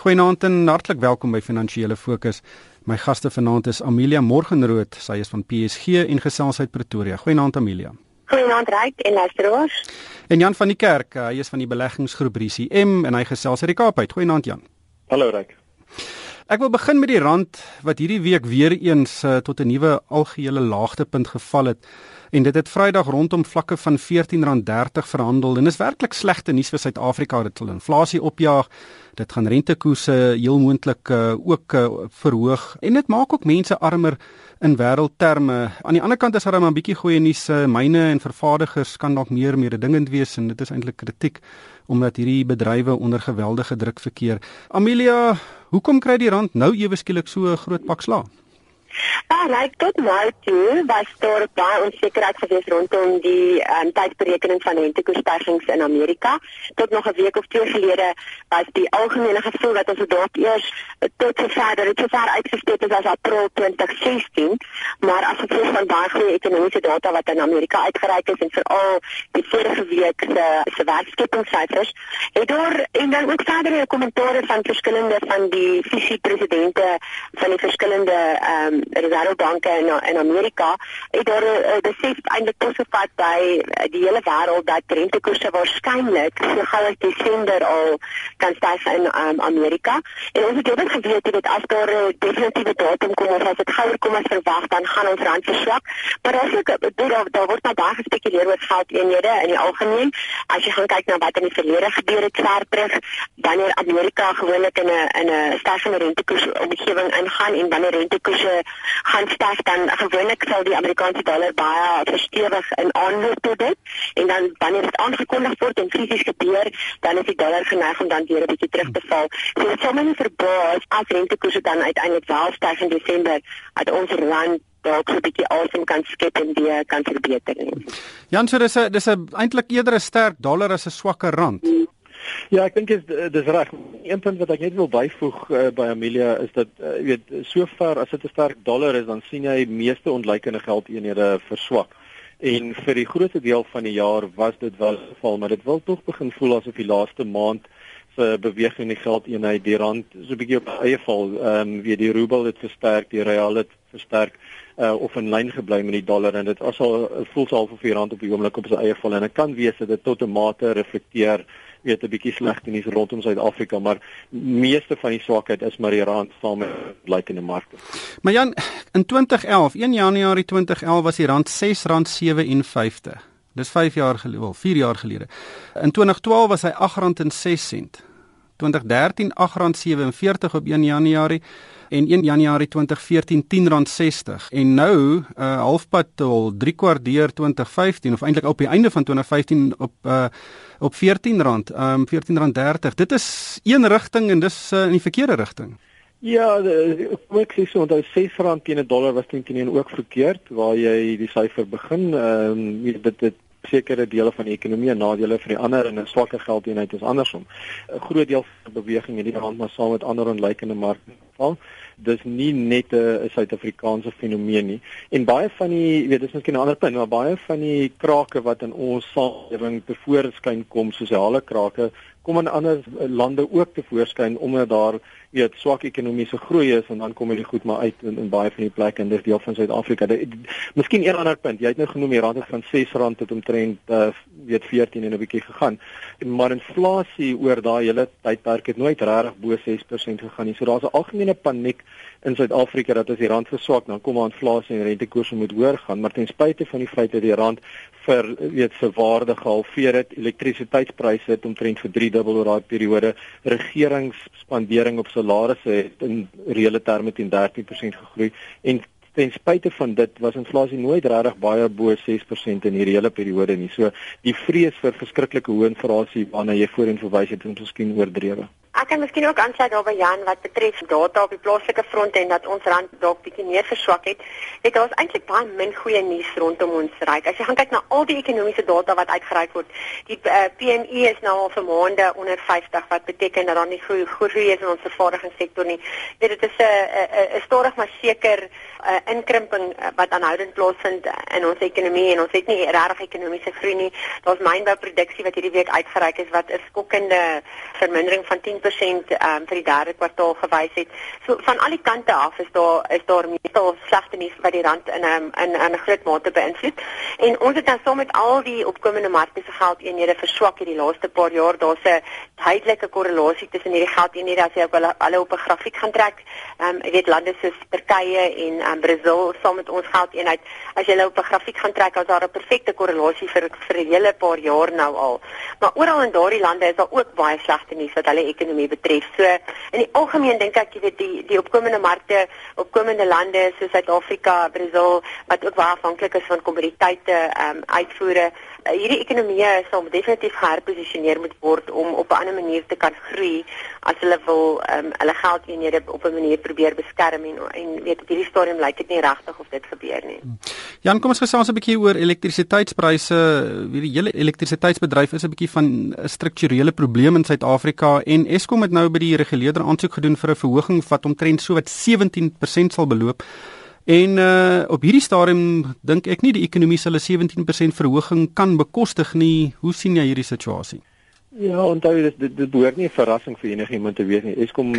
Goeienaand en hartlik welkom by Finansiële Fokus. My gaste vanaand is Amelia Morgenrood, sy is van PSG en gesels uit Pretoria. Goeienaand Amelia. Goeienaand Ryk en luisteraars. En Jan van die Kerk, hy is van die beleggingsgroep RCM en hy gesels uit die Kaap uit. Goeienaand Jan. Hallo Ryk. Ek wil begin met die rand wat hierdie week weer eens uh, tot 'n nuwe algehele laagtepunt geval het en dit het Vrydag rondom vlakke van R14.30 verhandel en is werklik slegte nuus vir Suid-Afrika dit sal inflasie opjaag dit gaan rentekoerse heel moontlik uh, ook uh, verhoog en dit maak ook mense armer in wêreldterme. Aan die ander kant is daar 'n bietjie goeie nuus uh, myne en vervaardigers kan dalk meer mededingend wees en dit is eintlik kritiek omdat hierdie bedrywe onder geweldige druk verkeer. Amelia hoekom kry die rand nou ewe skielik so 'n groot pak slaag Ja, like tot nou toe was daar baie onsekerheid gewees rondom die um, tydberekening van rentekoersstygings in Amerika. Tot nog 'n week of twee gelede was die algemene gevoel dat ons dalk eers tot sover dat dit sover uitgesteek is as April 2016, maar as gevolg van baie goeie ekonomiese data wat in Amerika uitgereik is en veral die vorige week se se werkskepingssyfers, het daar en dan ook verdere kommentare van verskillende van die visiepresidente van die verskillende um, reservebanke in in Amerika het daar 'n uh, besef eintlik toegevat by uh, die hele wêreld dat rentekoerse waarskynlik so gou as Desember al kan styg in um, Amerika. En ons het dit geweet dat as daar 'n uh, definitiewe datum kom of as dit gouer kom as verwag dan gaan ons rand verswak. Maar daar is ook daar, daar word nou baie gespekuleer oor geldeenhede in die algemeen. As jy gaan kyk na wat in die verlede gebeur het ver terug, wanneer Amerika gewoonlik in 'n in 'n stygende rentekoers omgewing ingaan en wanneer rentekoerse gaan styg dan gewoonlik sal die Amerikaanse dollar baie verstewig in aanloop tot dit en dan wanneer dit aangekondig word en fisies gebeur dan is die dollar geneig om dan weer 'n bietjie terug te val. So dit sal my nie verbaas as rentekoerse dan uiteindelik wel styg in Desember dat ons rand dalk so 'n bietjie asem kan skep en weer kan verbeter nie. Jan, so dis 'n dis 'n eintlik eerder 'n sterk dollar as 'n swakker rand. Hmm. Ja, ek dink dit is reg. Een punt wat ek net wil byvoeg uh, by Amelia is dat uh, jy weet sover as dit 'n sterk dollar is, dan sien jy meeste ontlikeende geldeenhede verswak. En vir die grootste deel van die jaar was dit wel geval, maar dit wil tog begin voel asof die laaste maand se beweging in die geldeenheid die rand so 'n bietjie op eie val. Ehm um, wie die rubel het versterk, die real het versterk uh, of in lyn gebly met die dollar en dit asal voel so half of die rand op die oomblik op sy eie val en dit kan wees dat dit tot 'n mate reflekteer weet 'n bietjie slegte nuus rondom Suid-Afrika, maar meeste van die swakheid is maar die rand saam met blykende markte. Maar Jan, in 2011, 1 Januarie 2011 was die rand R6.57. Dis 5 jaar gelede, wel 4 jaar gelede. In 2012 was hy R8.06. 2013 R8.47 op 1 Januarie en 1 Januarie 2014 R10.60 en nou uh, halfpad tot 3 kwart deur 2015 of eintlik op die einde van 2015 op uh, op R14 um R14.30 dit is een rigting en dis uh, in die verkeerde rigting. Ja, kom ek sê so onthou R6 teen 'n dollar was teen teen ook verkeerd waar jy die syfer begin. Ehm um, dit dit sekere dele van die ekonomie en nadele vir die ander en 'n swakker geldeenheid is andersom. 'n Groot deel van die beweging in die rand maar saam met ander onlykende markte val. Dis nie net 'n Suid-Afrikaanse fenomeen nie. En baie van die, weet dis miskien 'n ander punt, maar baie van die krake wat in ons samelewing tevoorskyn kom, sosiale krake, kom in ander lande ook tevoorskyn omdat daar weet swak ekonomiese groei is en dan kom dit goed maar uit in, in baie van die plekke en dis deel van Suid-Afrika. Miskien een ander punt, jy het nou genoem die rand het van R6 tot omtrent uh, weet 14 en 'n bietjie gegaan. Maar inflasie oor daai hele tydperk het nooit regtig bo 6% gegaan nie. So daar's 'n algemene paniek in Suid-Afrika dat as die rand verswak, dan kom daar inflasie en rentekoerse moet hoër gaan, maar ten spyte van die feit dat die rand vir weet se waarde gehalveer het, elektrisiteitspryse het omtrent vir 3 dubbel oor daai periode, regeringsspandering op salarisse het in reële terme teen 13% gegroei en ten spyte van dit was inflasie nooit regtig baie bo 6% in hierdie hele periode nie. So die vrees vir verskriklike hoë inflasie waarna jy voorheen verwys het, is miskien oordrewe. Ek kan miskien ook aansluit daarby Jan wat betref data op die plaaslike front en dat ons rand dalk bietjie meer verswak het. Dit daar's eintlik baie min goeie nuus rondom ons ryk. As jy gaan kyk na al die ekonomiese data wat uitgereik word, die uh, eh, PMI is nou al vir maande onder 50 wat beteken dat daar nie goeie groei is in ons vervaardigingssektor nie. Dit is 'n 'n stadig maar seker uh, inkrimping uh, wat aanhoudend plaasvind in ons ekonomie en ons het nie regtig ekonomiese groei nie. Daar's mynbouproduksie wat hierdie week uitgereik is wat 'n skokkende vermindering van 10% um, vir die derde kwartaal gewys het. So van al die kante af is daar is daar meestal slegte nuus wat die rand in 'n in 'n groot mate beïnvloed. En ons het dan saam met al die opkomende markte se geldeenhede verswak hierdie laaste paar jaar. Daar's 'n duidelike korrelasie tussen hierdie geldeenhede as jy op hulle alle op 'n grafiek gaan trek. Ehm um, jy weet lande soos Turkye en ehm um, Brasil saam met ons geldeenheid. As jy hulle op 'n grafiek gaan trek, is daar 'n perfekte korrelasie vir vir 'n hele paar jaar nou al. Maar oral in daardie lande is daar ook baie slegte nuus wat hulle ekonomie betref. So in die algemeen dink ek jy weet die die opkomende markte, opkomende lande soos Suid-Afrika, Brasil wat ook baie afhanklik is van kommoditeite ehm um, uitvoere hierdie ekonomie sal definitief herposisioneer moet word om op 'n ander manier te kan groei as hulle wil um, hulle geldeenhede op 'n manier probeer beskerm en en weet op hierdie stadium lyk dit nie regtig of dit gebeur nie. Hmm. Jan, kom ons gesels 'n bietjie oor elektrisiteitspryse. Hierdie hele elektrisiteitsbedryf is 'n bietjie van 'n strukturele probleem in Suid-Afrika en Eskom het nou by die reguleerder aansoek gedoen vir 'n verhoging wat omtrent so wat 17% sal beloop. En uh op hierdie stadium dink ek nie die ekonomie sal 'n 17% verhoging kan bekostig nie. Hoe sien jy hierdie situasie? Ja, onthou dit dit, dit behoort nie 'n verrassing vir enigiemand te wees nie. Eskom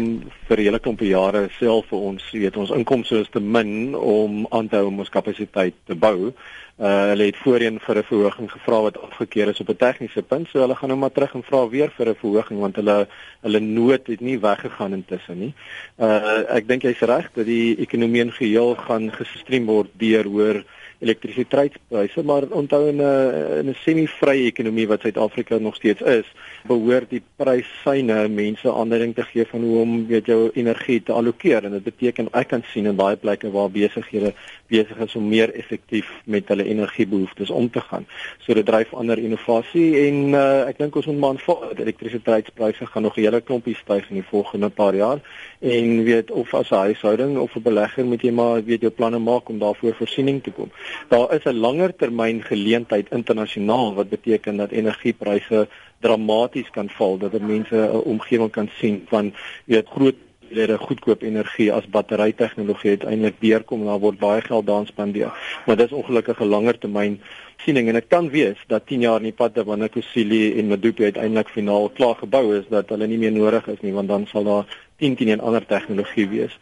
vir hele klompe jare self vir ons, weet ons inkomste is te min om aan te hou om ons kapasiteit te bou. Uh hulle het voorheen vir 'n verhoging gevra wat afgekeur is op 'n tegniese punt, so hulle gaan nou maar terug en vra weer vir 'n verhoging want hulle hulle nood het nie weggegaan intussen nie. Uh ek dink jy's reg dat die ekonomie in geheel gaan gestream word deur hoor elektrisiteitspryse, maar onthou in 'n in 'n semi-vrye ekonomie wat Suid-Afrika nog steeds is, behoort die prysyne mense aanduiding te gee van hoe om weet jou energie te allokeer. En dit beteken ek kan sien in baie plekke waar besighede besig is om meer effektief met hulle energiebehoeftes om te gaan. So dit dryf ander innovasie en uh, ek dink ons moet maar aanvaar dat elektrisiteitspryse gaan nog 'n hele klompie styg in die volgende paar jaar. En weet of as 'n huishouding of 'n belegger moet jy maar weet jou planne maak om daarvoor voorsiening te kom daar is 'n langer termyn geleentheid internasionaal wat beteken dat energiepryse dramaties kan val dat mense 'n omgewing kan sien van weet groot lede goedkoop energie as batterytegnologie uiteindelik deurkom en daar word baie geld daarin spandeer. Maar dis ongelukkig 'n langer termyn siening en dit kan wees dat 10 jaar in die pad wanneer Kusile en Medupi uiteindelik finaal klaar gebou is dat hulle nie meer nodig is nie want dan sal daar 10 10 en ander tegnologie wees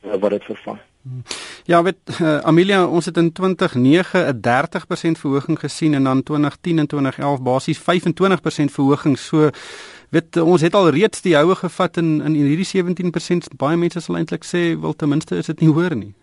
wat dit vervang. Ja, weet uh, Amelia, ons het in 2009 'n 30% verhoging gesien en dan 2010 en 2011 basies 25% verhoging. So weet ons het al reeds die houe gevat in in hierdie 17%. Baie mense sal eintlik sê wil ten minste is dit nie hoor nie.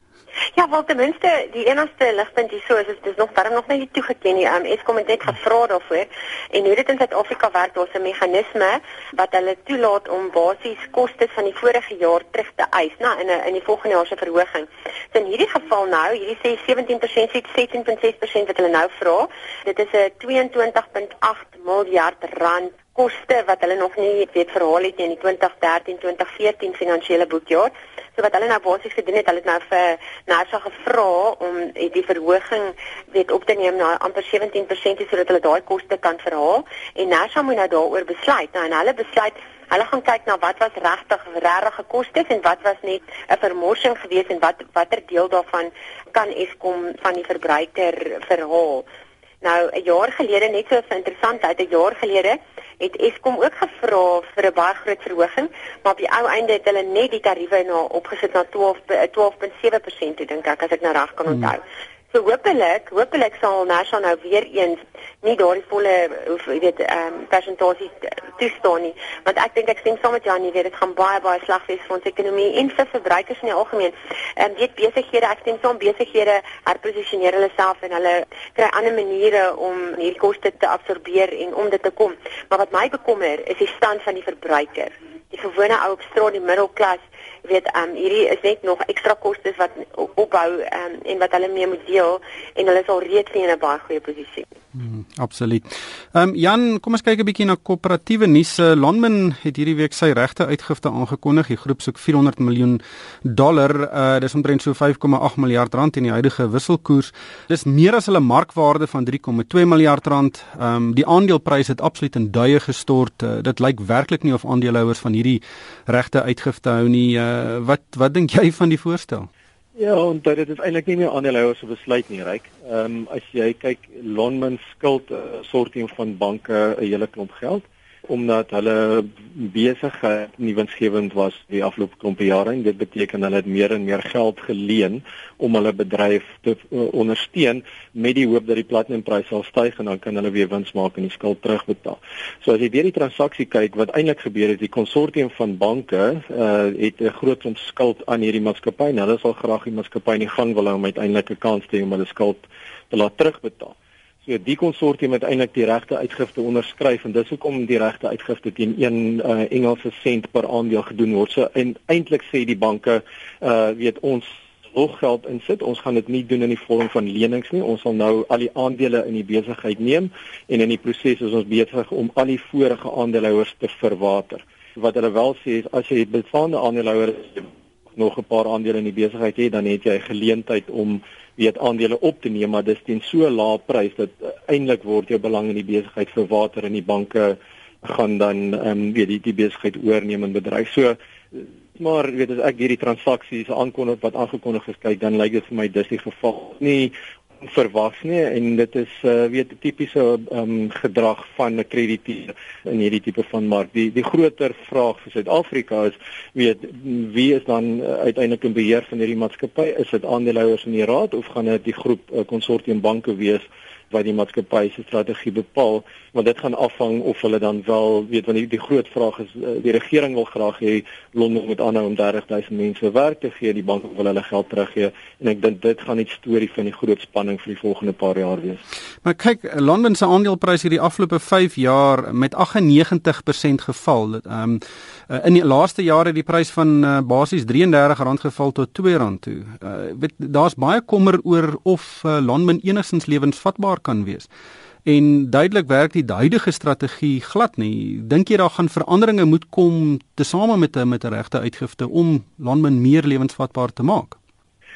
Ja, wel ten minste die enigste ligpunt hier so is is nog darm nog nie toegeken nie. Um, Eskom het net gevra daarvoor en hoe dit in Suid-Afrika werk, daar's 'n meganisme wat hulle toelaat om basies kostes van die vorige jaar terug te eis, nou in 'n in die volgende jaar se verhoging. So in hierdie geval nou, hierdie sê 17% sê 16.6% wat hulle nou vra. Dit is 'n 22.8 miljard rand koste wat hulle nog nie weet verhaal het in die 2013-2014 finansiële boekjaar. So wat hulle nou basies gedoen het, hulle het nou vir NASA gevra om die verhoging weet op te neem na amper 17% sodat hulle daai koste kan verhaal en NASA moet nou daaroor besluit. Nou en hulle besluit Hulle gaan kyk na wat was regtig regte kostes en wat was net 'n vermorsing geweest en wat watter deel daarvan kan Eskom van die verbruiker verhaal. Nou 'n jaar gelede net so 'n interessantheid, 'n jaar gelede het Eskom ook gevra vir 'n baie groot verhoging, maar op die ou einde het hulle net die tariewe na opgesit na 12 12.7% dink ek as ek nou reg kan hmm. onthou. Hmm. So hopelik, hopelik sal National nou weer eens nie daardie volle of jy weet ehm um, persentasie toestaan nie, want ek dink ek stem saam met Janie, weet dit gaan baie baie sleg wees vir ons ekonomie en vir verbruikers in die algemeen. Ehm um, weet besighede, ek stem saam besighede herposisioneer hulle self en hulle kry ander maniere om hierdie koste te absorbeer en om dit te kom. Maar wat my bekommer is die stand van die verbruiker. Die gewone ou op straat, die middelklas weet ehm um, hierdie is net nog ekstra kostes wat opbou ehm um, en wat hulle mee moet deel en hulle is al reeds in 'n baie goeie posisie. Hmm, absoluut. Ehm um, Jan, kom ons kyk 'n bietjie na koöperatiewe nuus. Uh, Lonmin het hierdie week sy regte uitgifte aangekondig. Die groep soek 400 miljoen dollar. Uh dis omtrent so 5,8 miljard rand in die huidige wisselkoers. Dis meer as hulle markwaarde van 3,2 miljard rand. Ehm um, die aandeleprys het absoluut in duie gestort. Uh, dit lyk werklik nie of aandeelhouers van hierdie regte uitgifte hou nie. Uh, wat wat dink jy van die voorstel? Ja, en dit is eintlik nie meer aandeelhouers se besluit nie, ryk. Ehm um, as jy kyk, Lonmin skuld 'n uh, soorting van banke 'n hele klomp geld omdat hulle besig nie winsgewend was die afgelope klompe jare en dit beteken hulle het meer en meer geld geleen om hulle bedryf te uh, ondersteun met die hoop dat die platinumprys sal styg en dan kan hulle weer wins maak en die skuld terugbetaal. So as jy weer die transaksie kyk wat eintlik gebeur het, die konsortium van banke uh, het 'n groot klomp skuld aan hierdie maatskappy en hulle sal graag die maatskappy in die gang wil hou om uiteindelik 'n kans te hê om hulle skuld te laat terugbetaal. So die konsortium het eintlik die regte uitgifte onderskryf en dis hoekom die regte uitgifte teen 1 uh, Engelse sent per aandeel gedoen word. So en eintlik sê die banke uh weet ons hoog geld insit. Ons gaan dit nie doen in die vorm van lenings nie. Ons sal nou al die aandele in die besigheid neem en in die proses is ons besig om al die vorige aandeelhouers te verwater. Wat hulle wel sê is as jy bestaande aandeelhouers nog 'n paar aandele in die besigheid het, dan het jy geleentheid om weet aandele op te neem, maar dis teen so lae prys dat uh, eintlik word jou belang in die besigheid verwater en die banke gaan dan ehm um, weet die, die besigheid oorneem en bedryf. So maar weet as ek hierdie transaksies aankondig wat aangekondig is, kyk dan lyk dit vir my dis die geval nie verwag nie en dit is uh, weet tipiese um, gedrag van 'n krediteur in hierdie tipe van mark. Die die groter vraag vir Suid-Afrika is weet wie is dan uh, uiteindelik in beheer van hierdie maatskappy? Is dit aandeelhouers in die raad of gaan dit die groep uh, konsortium banke wees? Wat die maatskappy se strategie bepaal want dit gaan afhang of hulle dan wel weet want die, die groot vraag is eh, die regering wil graag hê Londen moet aanhou om 30000 mense werk te gee die banke wil hulle geld teruggee en ek dink dit gaan 'n storie van die groot spanning vir die volgende paar jaar wees. Maar kyk Londen se aandeleprys hierdie afgelope 5 jaar met 98% geval. Ehm um, in die laaste jare het die prys van uh, basies R33 geval tot R2 toe. Uh, weet daar's baie kommer oor of uh, Londen enigstens lewensvatbaar kan wees. En duidelik werk die huidige strategie glad nie. Dink jy daar gaan veranderinge moet kom tesame met 'n met 'n regte uitgifte om landmin meer lewensvatbaar te maak?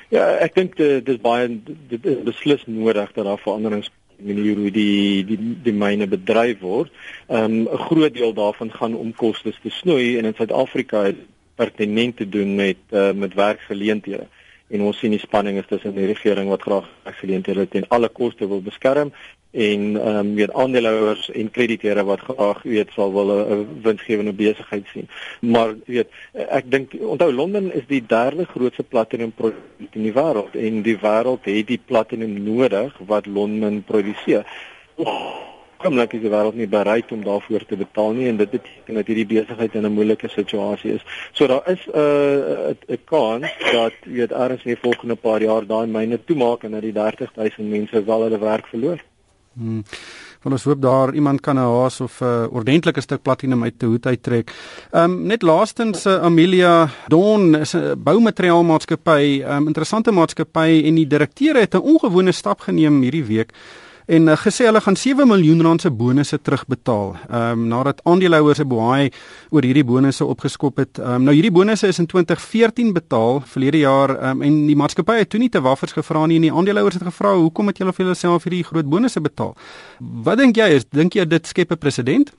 Ja, ek dink dit is baie dit is beslis nodig dat daar veranderings manier hoe die die die myne bedryf word. Um, 'n groot deel daarvan gaan om kostes te snoei en in Suid-Afrika het pertinent te doen met uh, met werkgeleenthede en ons sien die spanning is tussen die regering wat graag geleenthede teen alle koste wil beskerm en ehm um, weet aandeelhouers en krediteure wat graag weet sal wil 'n winsgewende besigheid sien. Maar weet ek dink onthou Londen is die derde grootste platinum produsent in die wêreld en die wêreld het die platinum nodig wat Londen produseer. Oh Komlik is die wêreld nie bereid om daarvoor te betaal nie en dit beteken dat hierdie besigheid in 'n moeilike situasie is. So daar is 'n uh, 'n kans dat weet erns in die volgende paar jaar daai myne toemaak en dat die 30000 mense wel hulle werk verloor. Hmm. Want ons hoop daar iemand kan 'n haas of 'n uh, ordentlike stuk platinum uit te hoed uittrek. Ehm um, net laastens uh, Amelia Don is 'n boumateriaalmaatskappy, 'n um, ehm, interessante maatskappy en die direkteur het 'n ongewone stap geneem hierdie week en uh, gesê hulle gaan 7 miljoen rand se bonusse terugbetaal. Ehm um, nadat aandeelhouers 'n boei oor hierdie bonusse opgeskop het. Ehm um, nou hierdie bonusse is in 2014 betaal verlede jaar um, en die maatskappy het toe nie te waffers gevra nie en die aandeelhouers het gevra hoekom het julle vir julleself hierdie groot bonusse betaal? Wat dink jy? Is dink jy dit skep 'n presedent?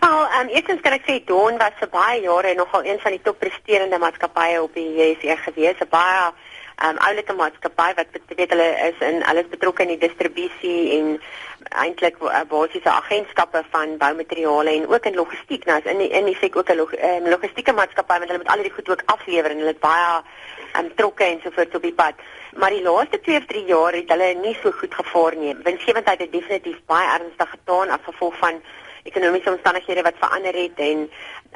Wel, ehm um, eerstens kan ek sê Don was vir baie jare nogal een van die top presterende maatskappye op die JSE gewees. 'n Baie um, oulike maatskappy wat weet hulle is in alles betrokke in die distribusie en eintlik uh, basiese agentskappe van boumateriale en ook in logistiek. Nou in die, in die sek ook 'n log, um, logistieke maatskappy want hulle moet al die goed ook aflewer en hulle het baie um, trokke en so voort op die pad. Maar die laaste 2 of 3 jaar het hulle nie so goed gevaar nie. Winsgewendheid het definitief baie ernstig getaan as gevolg van ekonomiese omstandighede wat verander het en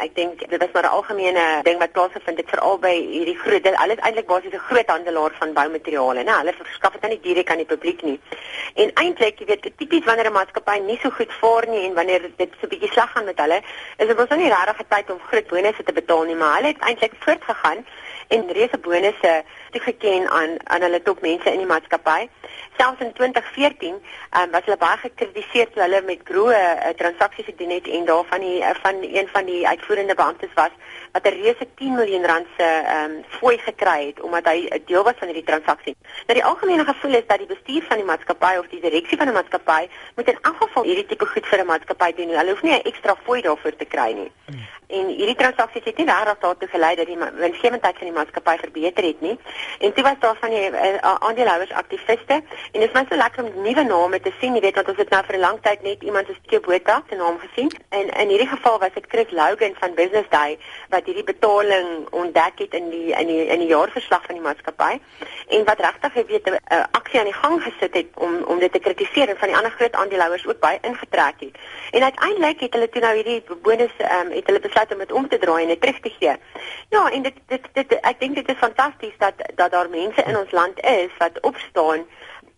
ek dink dit is maar 'n algemene ding wat plaasgevind het veral by hierdie groot dit alles eintlik basies 'n groot handelaar van boumateriale nê hulle verskaf dit aan die direk aan die publiek nie. En eintlik jy weet tipies wanneer 'n maatskappy nie so goed vaar nie en wanneer dit so 'n bietjie sleg gaan met hulle is dit mos nou nie regtig tyd om groot bonusse te betaal nie maar hulle het eintlik voortgegaan en reuse bonusse toegeken aan aan hulle topmense in die maatskappy selfs in 2014 um, was hulle baie gekritiseer toe hulle met groe uh, transaksies gedoen het en daarvan die uh, van een van die uitvoerende beamptes was wat 'n reuse 10 miljoen rand se ehm um, fooi gekry het omdat hy 'n deel was van hierdie transaksie. Nou die algemene gevoel is dat die bestuur van die maatskappy of die direksie van 'n maatskappy moet in elk geval hierdie tipe goed vir 'n maatskappy doen. Hulle hoef nie 'n ekstra fooi daarvoor te kry nie. En hierdie transaksies het nie regtig daartoe gelei dat die winsgewendheid van die maatskappy verbeter het nie. En toe was daar van die uh, aandeelhouers aktiviste en dit is my so lekker om nuwe name te sien. Jy weet want ons het nou vir 'n lang tyd net iemand soos Theo Botha se naam gesien. En in hierdie geval was dit Chris Logan van Business Day wat hierdie betaling ontdek het in die in die in die jaarverslag van die maatskappy en wat regtig het weet 'n uh, aksie aan die gang gesit het om om dit te kritiseer en van die ander groot aandeelhouers ook baie ingetrek het. En uiteindelik het hulle toe nou hierdie bonus ehm um, het hulle besluit om dit om te draai en dit terug te gee. Ja, en dit dit dit ek dink dit is fantasties dat dat daar mense in ons land is wat opstaan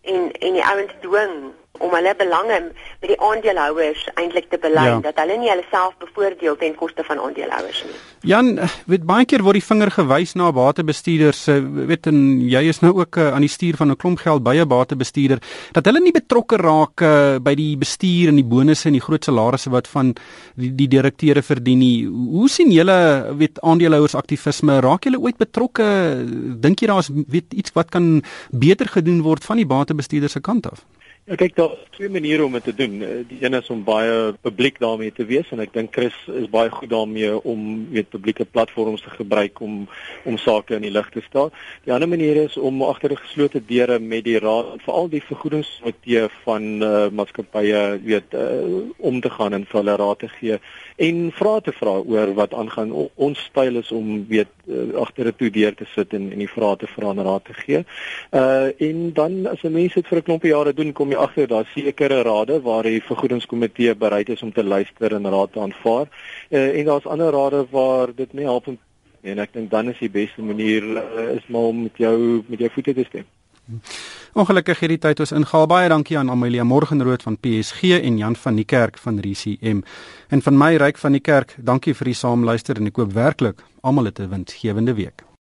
en en die ouens dwing om hulle belange met die aandeelhouers eintlik te belei ja. dat hulle nie hulle self bevoordeel ten koste van aandeelhouers nie. Jan, weet baie keer word die vinger gewys na batebestuurders, weet en jy is nou ook uh, aan die stuur van 'n klomp geld by 'n batebestuurder dat hulle nie betrokke raak uh, by die bestuur en die bonusse en die groot salarisse wat van die, die direkteure verdien nie. Hoe sien julle weet aandeelhouers aktivisme? Raak julle ooit betrokke? Dink jy daar's weet iets wat kan beter gedoen word van die batebestuurders se kant af? Ja, kyk daar twee maniere om dit te doen. Eh, die een is om baie publiek daarmee te wees en ek dink Chris is baie goed daarmee om weet publieke platforms te gebruik om om sake in die lig te stel. Die ander manier is om agter geslote deure met die raad, veral die vergoedingskomitee van uh, maatskappye weet uh, om te gaan en vir hulle raad te gee en vrae te vra oor wat aangaan. O, ons styl is om weet uh, agter 'n toe deur te sit en en die vrae te vra en raad te gee. Uh en dan as 'n mens dit vir 'n klompie jare doen kom jy agter daar sekere rade waar die vergoedingskomitee bereid is om te luister en raad te aanvaar. Uh, en daar's ander rade waar dit nie help en ek dink dan is die beste manier uh, is maar om met jou met jou voete te stem. Ongelukkig hierdie tyd ons ingehaal. Baie dankie aan Amelia Morgenrood van PSG en Jan van die Kerk van RCM. En van my ryk van die Kerk, dankie vir die saamluister en ek koop werklik almal 'n winsgewende week.